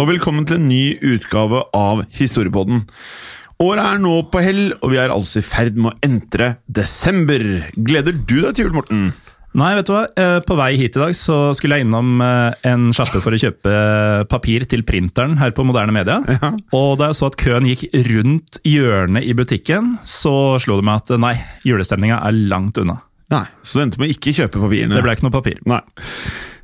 Og velkommen til en ny utgave av Historiepodden. Året er nå på hell, og vi er altså i ferd med å entre desember. Gleder du deg til jul, Morten? Nei, vet du hva? Eh, På vei hit i dag så skulle jeg innom eh, en sjappe for å kjøpe papir til printeren her på Moderne Media. Og da jeg så at køen gikk rundt hjørnet i butikken, så slo det meg at eh, nei, julestemninga er langt unna. Nei, Så du endte med å ikke kjøpe papirene? Det ble ikke noe papir. Nei.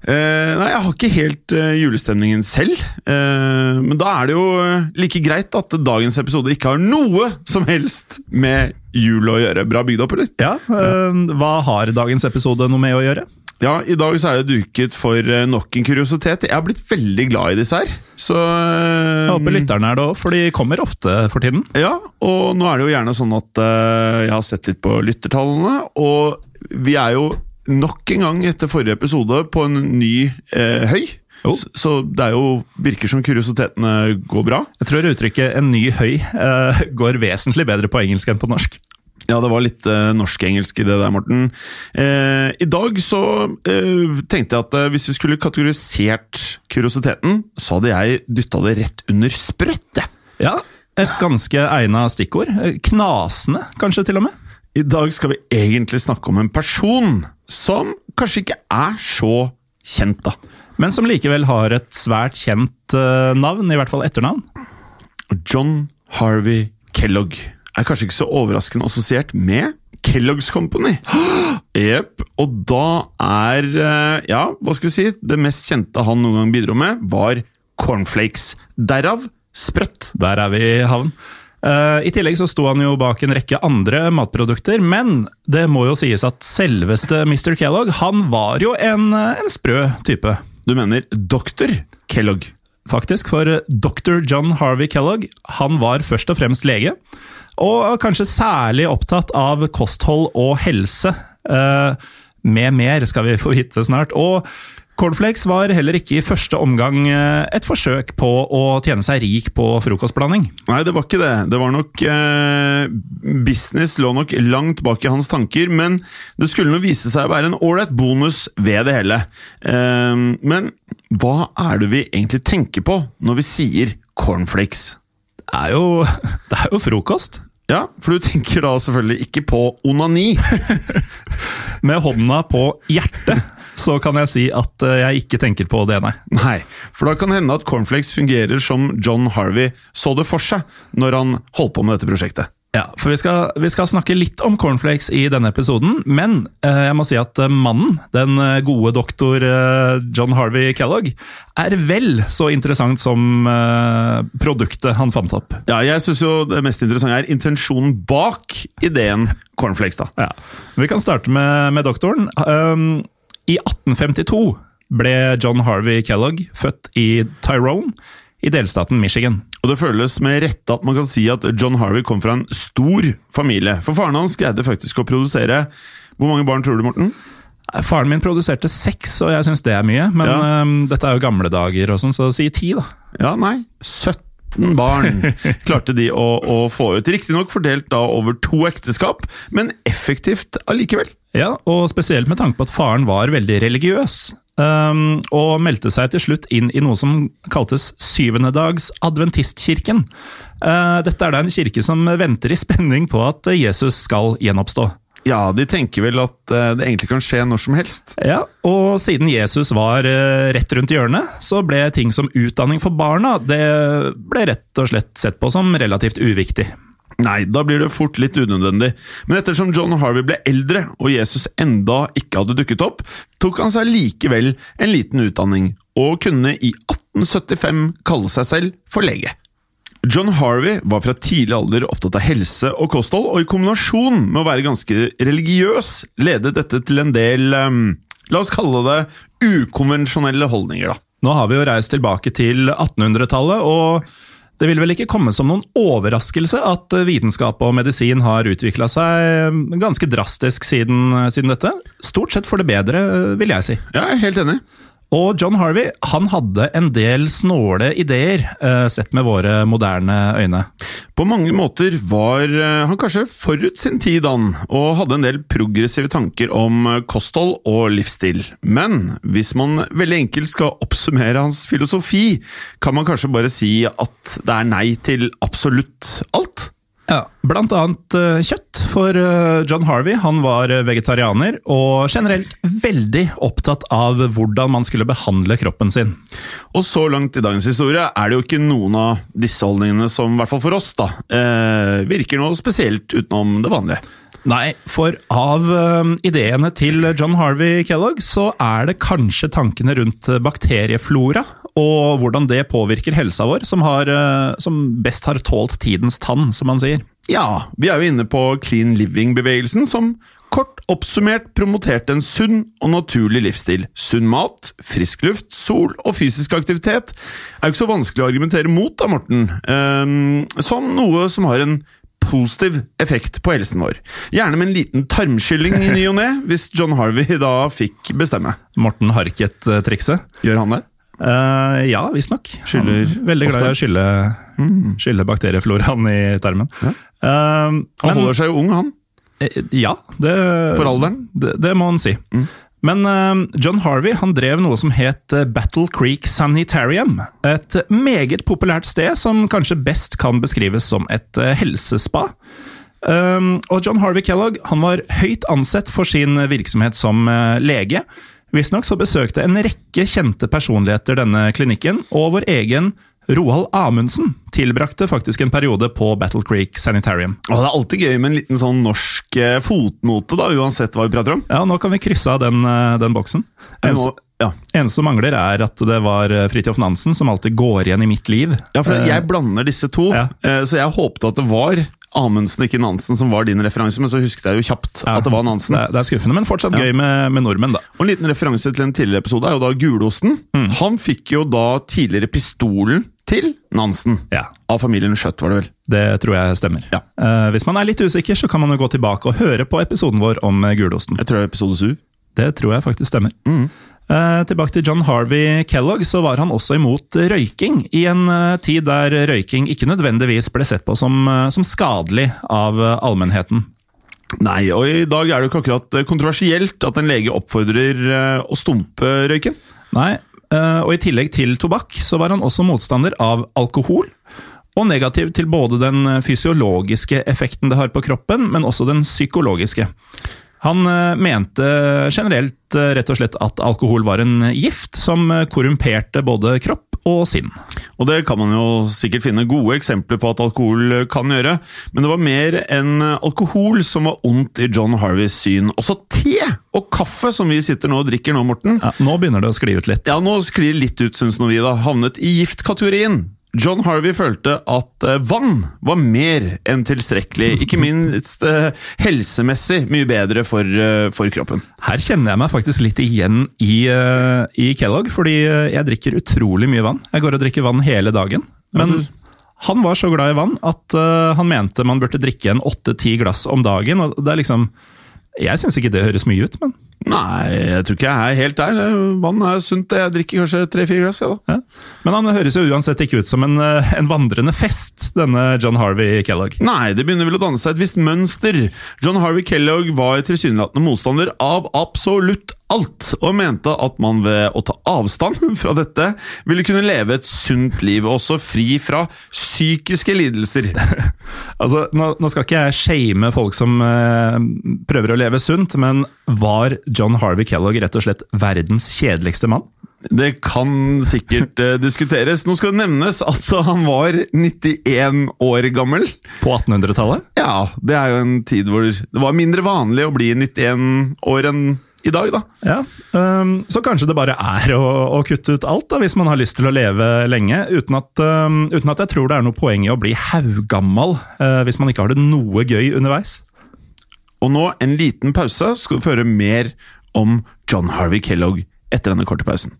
Eh, nei, jeg har ikke helt eh, julestemningen selv. Eh, men da er det jo eh, like greit at dagens episode ikke har noe som helst med jul å gjøre. Bra bygd opp, eller? Ja, eh, Hva har dagens episode noe med å gjøre? Ja, I dag så er det duket for eh, nok en kuriositet. Jeg har blitt veldig glad i disse her. Så eh, Jeg håper lytterne er det òg, for de kommer ofte for tiden. Ja, og nå er det jo gjerne sånn at eh, jeg har sett litt på lyttertallene, og vi er jo nok en gang etter forrige episode på en ny eh, høy. Så, så det er jo, virker som kuriositetene går bra. Jeg tror uttrykket 'en ny høy' eh, går vesentlig bedre på engelsk enn på norsk. Ja, det var litt eh, norsk-engelsk i det der, Morten. Eh, I dag så eh, tenkte jeg at eh, hvis vi skulle kategorisert kuriositeten, så hadde jeg dytta det rett under sprøtt. jeg. Ja, et ganske egna stikkord. Eh, Knasende, kanskje til og med. I dag skal vi egentlig snakke om en person som kanskje ikke er så kjent, da. Men som likevel har et svært kjent eh, navn, i hvert fall etternavn. John Harvey Kellogg er kanskje ikke så overraskende assosiert med Kellogg's Company. Jepp. Og da er eh, Ja, hva skal vi si? Det mest kjente han noen gang bidro med, var cornflakes. Derav sprøtt. Der er vi i havn. Eh, I tillegg så sto han jo bak en rekke andre matprodukter, men det må jo sies at selveste Mr. Kellogg, han var jo en, eh, en sprø type. Du mener doktor Kellogg? faktisk, for dr. John Harvey Kellogg han var først og fremst lege, og kanskje særlig opptatt av kosthold og helse. Eh, med mer, skal vi få vite snart. Og cornflakes var heller ikke i første omgang eh, et forsøk på å tjene seg rik på frokostblanding. Nei, det var ikke det. Det var nok eh, Business lå nok langt bak i hans tanker, men det skulle nå vise seg å være en ålreit bonus ved det hele. Eh, men hva er det vi egentlig tenker på når vi sier cornflakes? Det er jo, det er jo frokost. Ja, for du tenker da selvfølgelig ikke på onani. Med hånda på hjertet så kan jeg si at eh, jeg ikke tenker på det, nei. Nei, for da kan hende at cornflakes fungerer som John Harvey så det for seg når han holdt på med dette prosjektet. Ja, for vi skal, vi skal snakke litt om cornflakes i denne episoden, men eh, jeg må si at eh, mannen, den gode doktor John Harvey Kellogg, er vel så interessant som produktet han fant opp. Ja, jeg synes jo det mest interessante er intensjonen bak ideen cornflakes, da. Ja. Vi kan starte med, med doktoren. Um, I 1852 ble John Harvey Kellogg født i Tyrone i delstaten Michigan. Og det føles med rette at man kan si at John Harvey kom fra en stor familie. For faren hans greide faktisk å produsere Hvor mange barn tror du, Morten? Faren min produserte seks, og jeg syns det er mye. Men Ja. um, dette er jo gamle dager, og sånn, så si ti, da. Ja, nei. 17 barn klarte de å, å få ut. Riktignok fordelt da over to ekteskap, men effektivt allikevel. Ja, og spesielt med tanke på at faren var veldig religiøs. Um, og meldte seg til slutt inn i noe som kaltes syvendedags adventistkirken. Uh, dette er da en kirke som venter i spenning på at Jesus skal gjenoppstå. Ja, de tenker vel at eh, det egentlig kan skje når som helst. Ja, og siden Jesus var eh, rett rundt hjørnet, så ble ting som utdanning for barna det ble rett og slett sett på som relativt uviktig. Nei, da blir det fort litt unødvendig. Men ettersom John Harvey ble eldre og Jesus enda ikke hadde dukket opp, tok han seg likevel en liten utdanning, og kunne i 1875 kalle seg selv for lege. John Harvey var fra tidlig alder opptatt av helse og kosthold, og i kombinasjon med å være ganske religiøs ledet dette til en del um, La oss kalle det ukonvensjonelle holdninger, da. Nå har vi jo reist tilbake til 1800-tallet, og det vil vel ikke komme som noen overraskelse at vitenskap og medisin har utvikla seg ganske drastisk siden, siden, dette. Stort sett for det bedre, vil jeg si. Ja, jeg er helt enig. Og John Harvey han hadde en del snåle ideer, eh, sett med våre moderne øyne. På mange måter var eh, han kanskje forut sin tid, han, og hadde en del progressive tanker om kosthold og livsstil. Men hvis man veldig enkelt skal oppsummere hans filosofi, kan man kanskje bare si at det er nei til absolutt alt? Ja, Blant annet uh, kjøtt, for uh, John Harvey han var vegetarianer og generelt veldig opptatt av hvordan man skulle behandle kroppen sin. Og så langt i dagens historie er det jo ikke noen av disse holdningene som, i hvert fall for oss, da, virker noe spesielt utenom det vanlige. Nei, for av ideene til John Harvey Kellogg, så er det kanskje tankene rundt bakterieflora og hvordan det påvirker helsa vår, som, har, uh, som best har tålt tidens tann, som man sier. Ja, vi er jo inne på clean living-bevegelsen, som kort oppsummert promoterte en sunn og naturlig livsstil. Sunn mat, frisk luft, sol og fysisk aktivitet er jo ikke så vanskelig å argumentere mot, da, Morten. Um, som noe som har en positiv effekt på helsen vår. Gjerne med en liten tarmskylling i ny og ne, hvis John Harvey da fikk bestemme. Morten Harket-trikset. Gjør han det? Uh, ja, visstnok. Veldig glad i å skylle, mm. skylle bakteriefloraen i tarmen. Ja. Uh, han men, holder seg jo ung, han. Uh, ja, det, For alderen? Det, det må han si. Mm. Men John Harvey han drev noe som het Battle Creek Sanitarium. Et meget populært sted som kanskje best kan beskrives som et helsespa. Um, og John Harvey Kellogg han var høyt ansett for sin virksomhet som lege. Visstnok så besøkte en rekke kjente personligheter denne klinikken, og vår egen Roald Amundsen tilbrakte faktisk en periode på Battle Creek Sanitarium. Og Det er alltid gøy med en liten sånn norsk eh, fotnote, da, uansett hva vi prater om. Ja, nå kan vi krysse av den, eh, den boksen. En ja. eneste som mangler, er at det var eh, Fridtjof Nansen som alltid går igjen i mitt liv. Ja, for jeg blander disse to, ja. så jeg håpte at det var Amundsen, ikke Nansen, som var din referanse, men så husket jeg jo kjapt ja, at det var Nansen. Det, det, er skuffende, men fortsatt gøy med, med, nordmenn, da. Og En liten referanse til en tidligere episode er jo da Gulosten. Mm. Han fikk jo da tidligere pistolen til Nansen. Ja. Av familien Skjøtt, var det vel? Det tror jeg stemmer. Ja. Eh, hvis man er litt usikker, så kan man jo gå tilbake og høre på episoden vår om Gulosten. Jeg tror det er episode 7. Det tror jeg faktisk stemmer. Mm. Eh, tilbake til John Harvey Kellogg, så var han også imot røyking, i en eh, tid der røyking ikke nødvendigvis ble sett på som, eh, som skadelig av allmennheten. Nei, og i dag er det jo ikke akkurat kontroversielt at en lege oppfordrer å stumpe røyken. Nei, og i tillegg til tobakk, så var han også motstander av alkohol. Og negativ til både den fysiologiske effekten det har på kroppen, men også den psykologiske. Han eh, mente generelt eh, rett og slett at alkohol var en gift som eh, korrumperte både kropp og sinn. Og det kan man jo sikkert finne gode eksempler på at alkohol kan gjøre, men det var mer enn alkohol som var ondt i John Harveys syn. Også te og kaffe, som vi sitter nå og drikker nå, Morten. Ja, Nå begynner det å skli ut litt. Ja, nå sklir litt ut, syns nå vi, da. Havnet i giftkategorien. John Harvey følte at uh, vann var mer enn tilstrekkelig, ikke minst uh, helsemessig mye bedre for, uh, for, kroppen. Her kjenner jeg meg faktisk litt igjen i, i Kellogg, fordi jeg drikker utrolig mye vann. Jeg går og drikker vann hele dagen. Men han var så glad i vann at han mente man burde drikke en åtte-ti glass om dagen. og det er liksom Jeg syns ikke det høres mye ut, men Nei, jeg tror ikke jeg er helt der. Vann er sunt. Jeg drikker kanskje tre-fire glass. Ja, da. ja. Men han høres jo uansett ikke ut som en, eh, en vandrende fest, denne John Harvey Kellogg. Nei, det begynner vel å danne seg et visst mønster. John Harvey Kellogg var tilsynelatende motstander av absolutt alt, og mente at man ved å ta avstand fra dette ville kunne leve et sunt liv, også fri fra psykiske lidelser. Altså, nå, nå skal ikke jeg shame folk som eh, prøver å leve sunt, men var John Harvey Kellogg rett og slett verdens kjedeligste mann? Det kan sikkert uh, diskuteres. Nå skal det nevnes at han var 91 år gammel. På 1800-tallet? Ja, det er jo en tid hvor det var mindre vanlig å bli 91 år enn i dag, da. Ja, um, Så kanskje det bare er å, å kutte ut alt, da, hvis man har lyst til å leve lenge, uten at, um, uten at jeg tror det er noe poeng i å bli haugammal uh, hvis man ikke har det noe gøy underveis. Og nå en liten pause, skal få høre mer om John Harvey Kellogg etter denne korte pausen.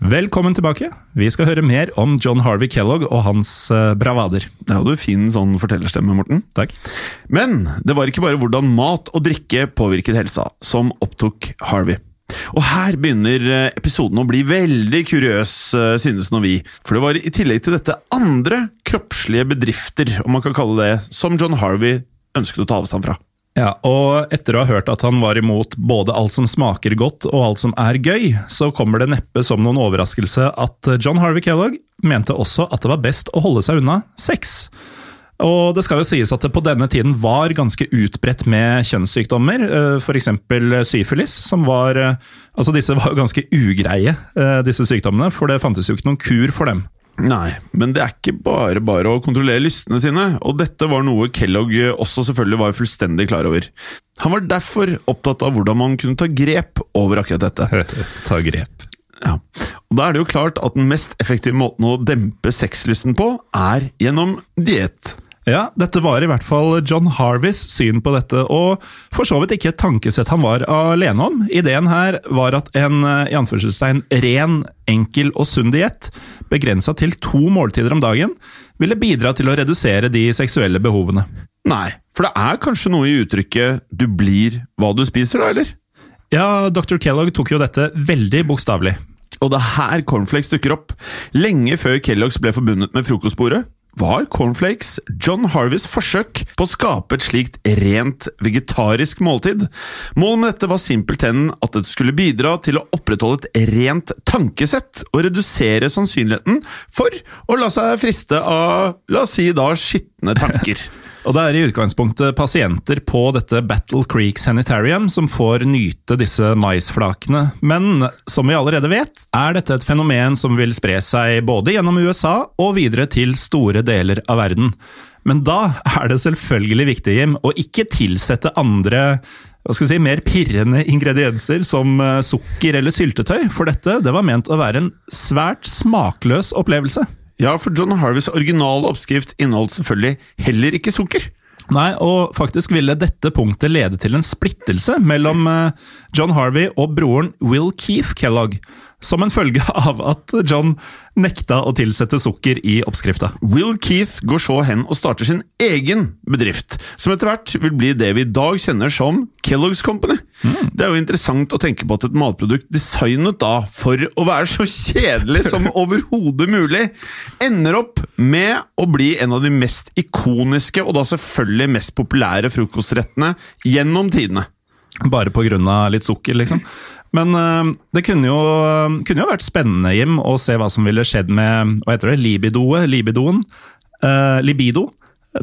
Velkommen tilbake. Vi skal høre mer om John Harvey Kellogg og hans øh, bravader. Det hadde du fin sånn fortellerstemme, Morten. Takk. Men det var ikke bare hvordan mat og drikke påvirket helsa, som opptok Harvey. Og her begynner eh, episoden å bli veldig kuriøs, eh, synes nå vi. For det var i tillegg til dette andre kroppslige bedrifter, om man kan kalle det, som John Harvey ønsket å ta avstand fra. Ja, og etter å ha hørt at han var imot både alt som smaker godt og alt som er gøy, så kommer det neppe som noen overraskelse at John Harvey Kellogg mente også at det var best å holde seg unna sex. Og det skal jo sies at det på denne tiden var ganske utbredt med kjønnssykdommer, f.eks. syfilis, som var Altså, disse var jo ganske ugreie, eh, disse sykdommene, for det fantes jo ikke noen kur for dem. Nei, men det er ikke bare bare å kontrollere lystene sine, og dette var noe Kellogg også selvfølgelig var fullstendig klar over. Han var derfor opptatt av hvordan man kunne ta grep over akkurat dette. Ta grep. Ja, og Da er det jo klart at den mest effektive måten å dempe sexlysten på, er gjennom diett. Ja, dette var i hvert fall John Harveys syn på dette, og for så vidt ikke et tankesett han var alene om. Ideen her var at en i anførselstegn ren, enkel og sunn diett, begrensa til to måltider om dagen, ville bidra til å redusere de seksuelle behovene. Nei, for det er kanskje noe i uttrykket 'du blir hva du spiser', da, eller? Ja, dr. Kellogg tok jo dette veldig bokstavelig. Og det er her cornflakes dukker opp. Lenge før Kellogg's ble forbundet med frokostbordet, var cornflakes John Harveys forsøk på å skape et slikt rent vegetarisk måltid. Målet med dette var simpelthen at det skulle bidra til å opprettholde et rent tankesett og redusere sannsynligheten for å la seg friste av, la oss si da, skitne tanker. Og det er i utgangspunktet pasienter på dette Battle Creek Sanitarium som får nyte disse maisflakene, men som vi allerede vet, er dette et fenomen som vil spre seg både gjennom USA og videre til store deler av verden. Men da er det selvfølgelig viktig, Jim, å ikke tilsette andre hva skal vi si, mer pirrende ingredienser som eh, sukker eller syltetøy, for dette det var ment å være en svært smakløs opplevelse. Ja, for John Harveys originale oppskrift inneholdt selvfølgelig heller ikke sukker. Nei, og faktisk ville dette punktet lede til en splittelse mellom eh, John Harvey og broren Will Keith Kellogg, som en følge av at John nekta å tilsette sukker i oppskrifta. Will Keith går så hen og starter sin egen bedrift, som etter hvert vil bli det vi i dag kjenner som Kellogg's Company. Det er jo interessant å tenke på at et matprodukt designet da for å være så kjedelig som overhodet mulig, ender opp med å bli en av de mest ikoniske og da selvfølgelig mest populære frokostrettene gjennom tidene. Bare av litt sukker, liksom. Men øh, det kunne jo, kunne jo vært spennende, Jim, å se hva som ville skjedd med hva heter det, libidoet, libidoen, eh, libido,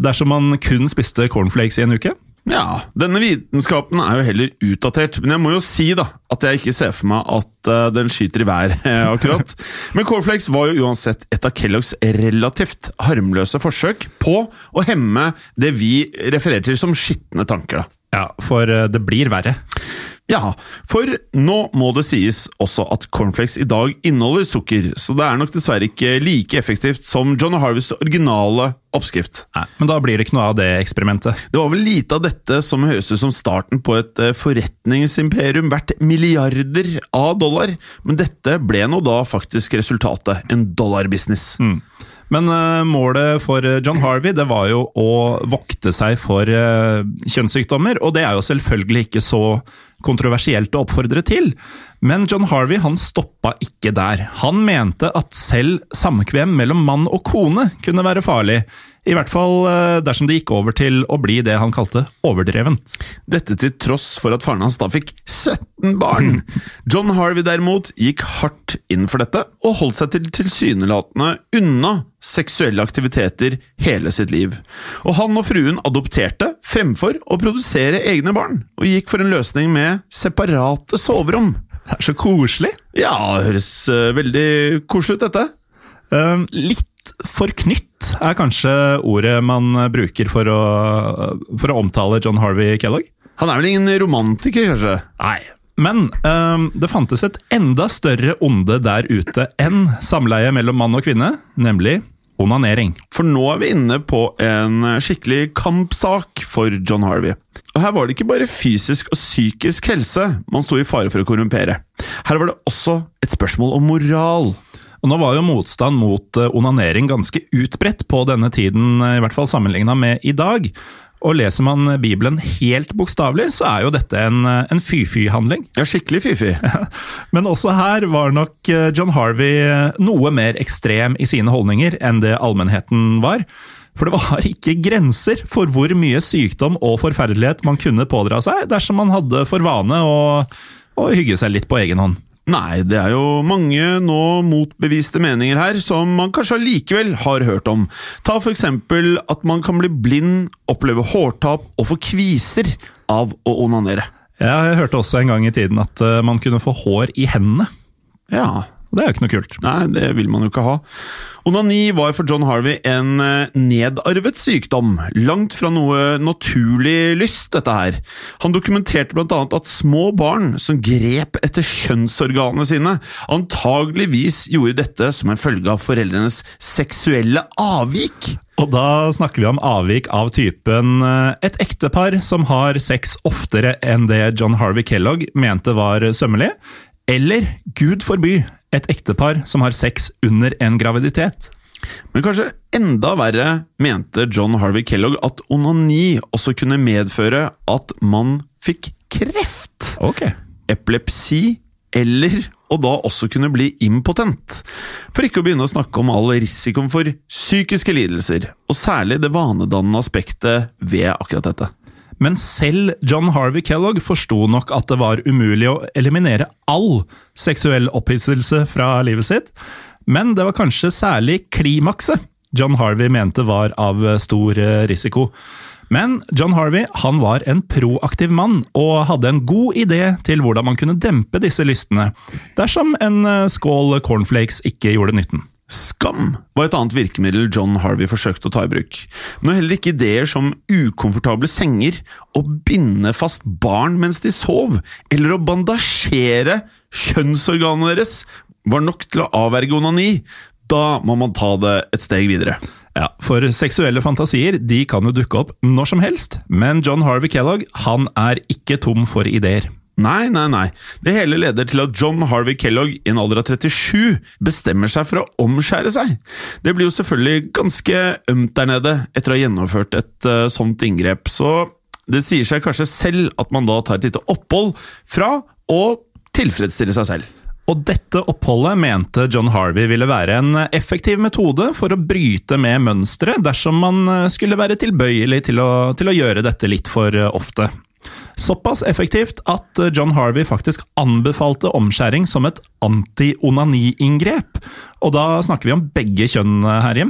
dersom man kun spiste cornflakes i en uke. Ja, denne vitenskapen er jo heller utdatert, men jeg må jo si da, at jeg ikke ser for meg at uh, den skyter i været akkurat. Men cornflakes var jo uansett et av Kelloggs relativt harmløse forsøk på å hemme det vi refererer til som skitne tanker. da. Ja, for det blir verre. Ja, for nå må det sies også at cornflakes i dag inneholder sukker, så det er nok dessverre ikke like effektivt som John Harveys originale oppskrift. Nei, men da blir det ikke noe av det eksperimentet. Det var vel lite av dette som høres ut som starten på et eh, forretningsimperium verdt milliarder av dollar, men dette ble nå da faktisk resultatet, en dollarbusiness. Mm. Men eh, målet for eh, John Harvey det var jo å vokte seg for eh, kjønnssykdommer, og det er jo selvfølgelig ikke så kontroversielt å oppfordre til. Men John Harvey han stoppa ikke der. Han mente at selv samkvem mellom mann og kone kunne være farlig. I hvert fall eh, dersom det gikk over til å bli det han kalte overdrevent. Dette til tross for at faren hans da fikk 17 barn! John Harvey derimot gikk hardt inn for dette, og holdt seg til tilsynelatende unna seksuelle aktiviteter hele sitt liv. Og han og fruen adopterte fremfor å produsere egne barn, og gikk for en løsning med separate soverom. Det er så koselig! Ja, det høres uh, veldig koselig ut, dette. Uh, litt er kanskje ordet man bruker for å, for å omtale John Harvey Kellogg? Han er vel ingen romantiker, kanskje? Nei. Men um, det fantes et enda større onde der ute enn samleie mellom mann og kvinne, nemlig onanering. For nå er vi inne på en skikkelig kampsak for John Harvey. Og her var det ikke bare fysisk og psykisk helse man sto i fare for å korrumpere. Her var det også et spørsmål om moral. Og Nå var jo motstand mot eh, onanering ganske utbredt på denne tiden, eh, i hvert fall sammenligna med i dag. Og leser man Bibelen helt bokstavelig, så er jo dette en, eh, en fy-fy-handling. Ja, skikkelig fy-fy. Men også her var nok John Harvey noe mer ekstrem i sine holdninger enn det allmennheten var. For det var ikke grenser for hvor mye sykdom og forferdelighet man kunne pådra seg dersom man hadde for vane å, å hygge seg litt på egen hånd. Nei, det er jo mange nå motbeviste meninger her som man kanskje allikevel har hørt om. Ta for eksempel at man kan bli blind, oppleve hårtap og få kviser av å onanere. Ja, jeg hørte også en gang i tiden at eh, man kunne få hår i hendene. Ja, det er jo ikke noe kult. Nei, det vil man jo ikke ha. Onani var for John Harvey en eh, nedarvet sykdom, langt fra noe naturlig lyst, dette her. Han dokumenterte blant annet at små barn som grep etter kjønnsorganene sine, antageligvis gjorde dette som en følge av foreldrenes seksuelle avvik. Og da snakker vi om avvik av typen eh, et ektepar som har sex oftere enn det John Harvey Kellogg mente var sømmelig, eller, gud forby, et ektepar som har sex under en graviditet. Men kanskje enda verre mente John Harvey Kellogg at onani også kunne medføre at man fikk kreft. Okay. Epilepsi, eller og da også kunne bli impotent. For ikke å begynne å snakke om all risikoen for psykiske lidelser, og særlig det vanedannende aspektet ved akkurat dette. Men selv John Harvey Kellogg forsto nok at det var umulig å eliminere all seksuell opphisselse fra livet sitt, men det var kanskje særlig klimakset John Harvey mente var av stor risiko. Men John Harvey han var en proaktiv mann, og hadde en god idé til hvordan man kunne dempe disse lystene, dersom en skål cornflakes ikke gjorde nytten. Skam var et annet virkemiddel John Harvey forsøkte å ta i bruk. Men heller ikke ideer som ukomfortable senger, å binde fast barn mens de sov, eller å bandasjere kjønnsorganene deres var nok til å avverge onani. Da må man ta det et steg videre. Ja, For seksuelle fantasier de kan jo dukke opp når som helst, men John Harvey Kellogg han er ikke tom for ideer. Nei, nei, nei. Det hele leder til at John Harvey Kellogg i en alder av 37 bestemmer seg for å omskjære seg. Det blir jo selvfølgelig ganske ømt der nede etter å ha gjennomført et uh, sånt inngrep, så det sier seg kanskje selv at man da tar et lite opphold fra å tilfredsstille seg selv. Og dette oppholdet mente John Harvey ville være en effektiv metode for å bryte med mønsteret dersom man eh, skulle være tilbøyelig til å, til å gjøre dette litt for eh, ofte. Såpass effektivt at eh, John Harvey faktisk anbefalte omskjæring som et anti-onani-inngrep. Og da snakker vi om begge kjønn eh.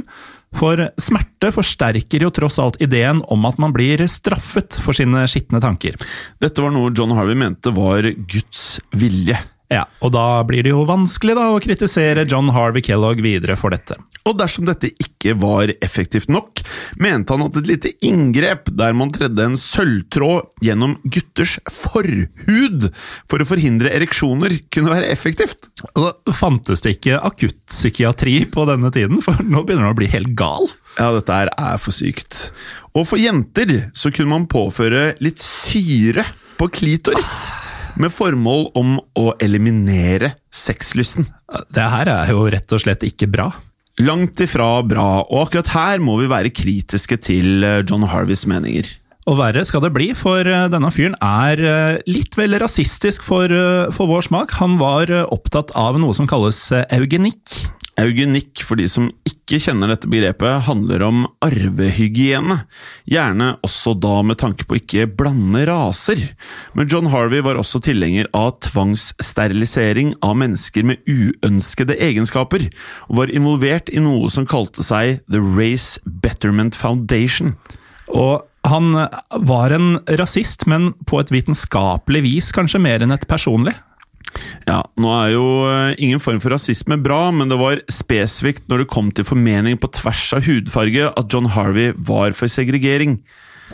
For smerte forsterker jo tross alt ideen om at man blir straffet for sine skitne tanker. Dette var noe John Harvey mente var Guds vilje. Ja, og da blir det jo vanskelig da å kritisere John Harvey Kellogg videre for dette. Og dersom dette ikke var effektivt nok, mente han at et lite inngrep der man tredde en sølvtråd gjennom gutters forhud for å forhindre ereksjoner, kunne være effektivt. Da fantes det ikke akuttpsykiatri på denne tiden, for nå begynner han å bli helt gal. Ja, dette her er for sykt. Og for jenter så kunne man påføre litt syre på klitoris med formål om å eliminere sexlysten. Det her er jo rett og slett ikke bra. Langt ifra bra, og akkurat her må vi være kritiske til eh, John Harveys meninger. Og verre skal det bli, for eh, denne fyren er eh, litt vel rasistisk for, for vår smak. Han var opptatt av noe som kalles eugenikk. Eugenikk, for de som ikke kjenner dette begrepet, handler om arvehygiene. Gjerne også da med tanke på ikke blande raser. Men John Harvey var også tilhenger av tvangssterilisering av mennesker med uønskede egenskaper, og var involvert i noe som kalte seg The Race Betterment Foundation. Og han var en rasist, men på et vitenskapelig vis kanskje mer enn et personlig. Ja, nå er jo eh, ingen form for rasisme bra, men det var spesifikt når det kom til formening på tvers av hudfarge at John Harvey var for segregering.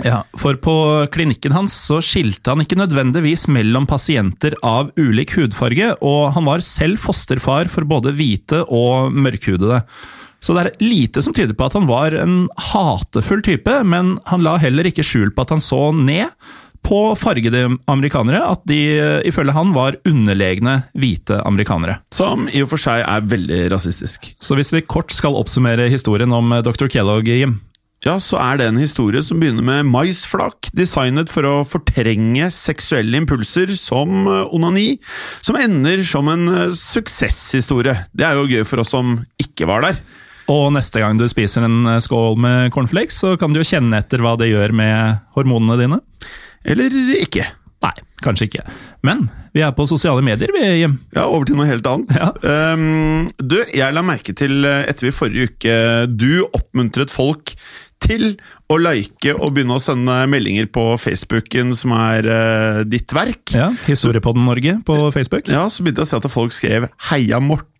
Ja, For på klinikken hans så skilte han ikke nødvendigvis mellom pasienter av ulik hudfarge, og han var selv fosterfar for både hvite og mørkhudede. Så det er lite som tyder på at han var en hatefull type, men han la heller ikke skjul på at han så ned på fargede amerikanere, at de ifølge han var underlegne hvite amerikanere. Som i og for seg er veldig rasistisk. Så hvis vi kort skal oppsummere historien om dr. Kellogg, Jim Ja, så er det en historie som begynner med maisflak, designet for å fortrenge seksuelle impulser som eh, onani, som ender som en eh, suksesshistorie. Det er jo gøy for oss som ikke var der. Og neste gang du spiser en skål med cornflakes, så kan du jo kjenne etter hva det gjør med hormonene dine. Eller ikke. Nei, kanskje ikke. Men vi er på sosiale medier, vi, Jim. Ja, over til noe helt annet. Ja. Um, du, jeg la merke til eh, etter vi forrige uke Du oppmuntret folk til å like og begynne å sende meldinger på Facebooken som er uh, ditt verk. Ja, Historiepodden Norge på Facebook. Ja, så begynte jeg å se at folk skrev 'Heia Morten'.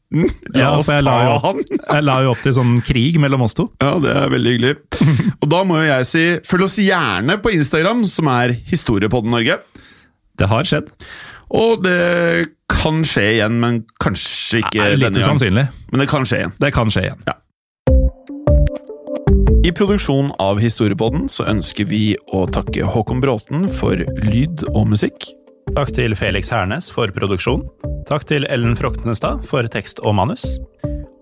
Ja, for jeg la, jo, han! jeg la jo opp til sånn krig mellom oss to. Ja, det er veldig hyggelig. Og da må jo jeg si følg oss gjerne på Instagram, som er Historiepodden Norge. Det har skjedd. Og det kan skje igjen, men kanskje ikke denne lite gang. sannsynlig. Men det kan skje igjen. Det kan skje igjen. Ja. I produksjonen av Historiepodden så ønsker vi å takke Håkon Bråten for lyd og musikk. Takk til Felix Hernes for produksjon. Takk til Ellen Froktenestad for tekst og manus.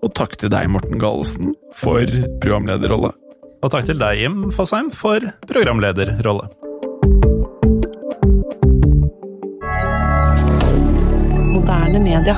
Og takk til deg, Morten Galesen, for programlederrolle. Og takk til deg, Jim Fosheim, for programlederrolle. Moderne media.